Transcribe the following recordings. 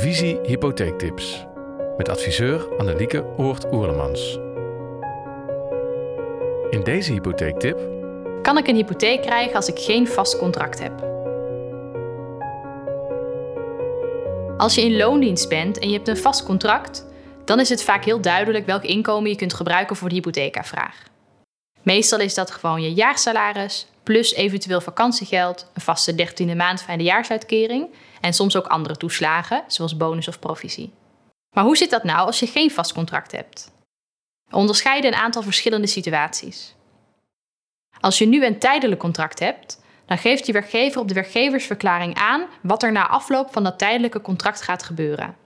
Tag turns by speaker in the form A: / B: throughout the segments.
A: Visie Hypotheektips met adviseur Annelieke Oort-Oerlemans. In deze hypotheektip
B: Kan ik een hypotheek krijgen als ik geen vast contract heb? Als je in loondienst bent en je hebt een vast contract, dan is het vaak heel duidelijk welk inkomen je kunt gebruiken voor de hypotheekaanvraag. Meestal is dat gewoon je jaarsalaris, plus eventueel vakantiegeld, een vaste dertiende maand van de jaarsuitkering en soms ook andere toeslagen, zoals bonus of provisie. Maar hoe zit dat nou als je geen vast contract hebt? We onderscheiden een aantal verschillende situaties. Als je nu een tijdelijk contract hebt, dan geeft je werkgever op de werkgeversverklaring aan wat er na afloop van dat tijdelijke contract gaat gebeuren.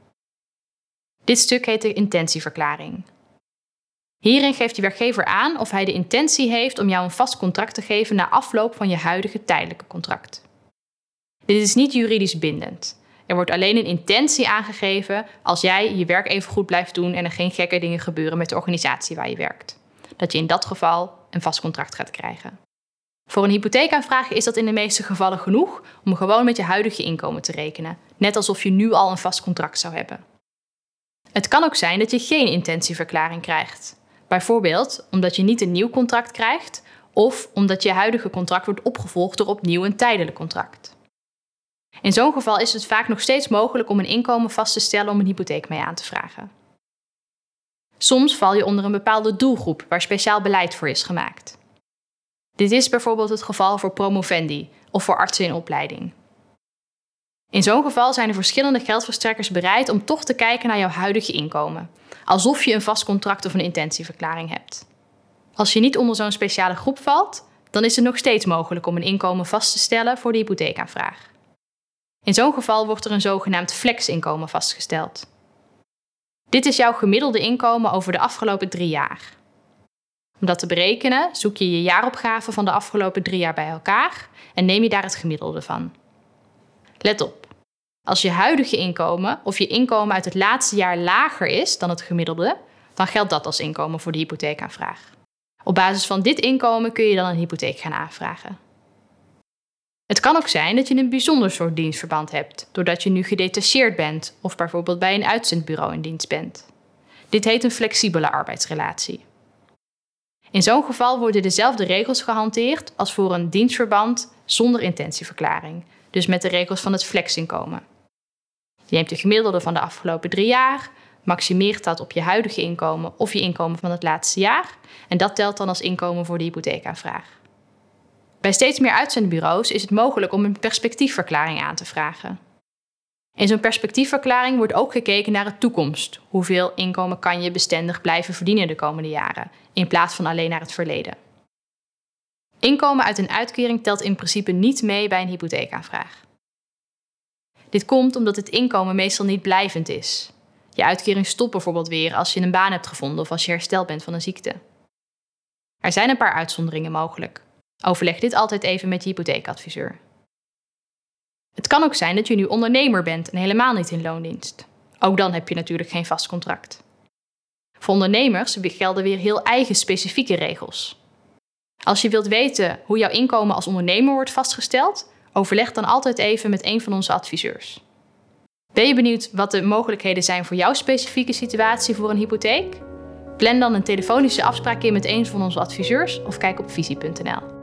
B: Dit stuk heet de intentieverklaring. Hierin geeft je werkgever aan of hij de intentie heeft om jou een vast contract te geven na afloop van je huidige tijdelijke contract. Dit is niet juridisch bindend. Er wordt alleen een intentie aangegeven als jij je werk even goed blijft doen en er geen gekke dingen gebeuren met de organisatie waar je werkt. Dat je in dat geval een vast contract gaat krijgen. Voor een hypotheekaanvraag is dat in de meeste gevallen genoeg om gewoon met je huidige inkomen te rekenen, net alsof je nu al een vast contract zou hebben. Het kan ook zijn dat je geen intentieverklaring krijgt. Bijvoorbeeld omdat je niet een nieuw contract krijgt of omdat je huidige contract wordt opgevolgd door opnieuw een tijdelijk contract. In zo'n geval is het vaak nog steeds mogelijk om een inkomen vast te stellen om een hypotheek mee aan te vragen. Soms val je onder een bepaalde doelgroep waar speciaal beleid voor is gemaakt. Dit is bijvoorbeeld het geval voor promovendi of voor artsen in opleiding. In zo'n geval zijn er verschillende geldverstrekkers bereid om toch te kijken naar jouw huidige inkomen, alsof je een vast contract of een intentieverklaring hebt. Als je niet onder zo'n speciale groep valt, dan is het nog steeds mogelijk om een inkomen vast te stellen voor de hypotheekaanvraag. In zo'n geval wordt er een zogenaamd flexinkomen vastgesteld. Dit is jouw gemiddelde inkomen over de afgelopen drie jaar. Om dat te berekenen, zoek je je jaaropgave van de afgelopen drie jaar bij elkaar en neem je daar het gemiddelde van. Let op. Als je huidige inkomen of je inkomen uit het laatste jaar lager is dan het gemiddelde, dan geldt dat als inkomen voor de hypotheekaanvraag. Op basis van dit inkomen kun je dan een hypotheek gaan aanvragen. Het kan ook zijn dat je een bijzonder soort dienstverband hebt, doordat je nu gedetacheerd bent of bijvoorbeeld bij een uitzendbureau in dienst bent. Dit heet een flexibele arbeidsrelatie. In zo'n geval worden dezelfde regels gehanteerd als voor een dienstverband zonder intentieverklaring, dus met de regels van het flexinkomen. Je neemt de gemiddelde van de afgelopen drie jaar, maximeert dat op je huidige inkomen of je inkomen van het laatste jaar en dat telt dan als inkomen voor de hypotheekaanvraag. Bij steeds meer uitzendbureaus is het mogelijk om een perspectiefverklaring aan te vragen. In zo'n perspectiefverklaring wordt ook gekeken naar de toekomst. Hoeveel inkomen kan je bestendig blijven verdienen de komende jaren, in plaats van alleen naar het verleden. Inkomen uit een uitkering telt in principe niet mee bij een hypotheekaanvraag. Dit komt omdat het inkomen meestal niet blijvend is. Je uitkering stopt bijvoorbeeld weer als je een baan hebt gevonden of als je hersteld bent van een ziekte. Er zijn een paar uitzonderingen mogelijk. Overleg dit altijd even met je hypotheekadviseur. Het kan ook zijn dat je nu ondernemer bent en helemaal niet in loondienst. Ook dan heb je natuurlijk geen vast contract. Voor ondernemers gelden weer heel eigen specifieke regels. Als je wilt weten hoe jouw inkomen als ondernemer wordt vastgesteld, overleg dan altijd even met een van onze adviseurs. Ben je benieuwd wat de mogelijkheden zijn voor jouw specifieke situatie voor een hypotheek? Plan dan een telefonische afspraak in met een van onze adviseurs of kijk op visie.nl.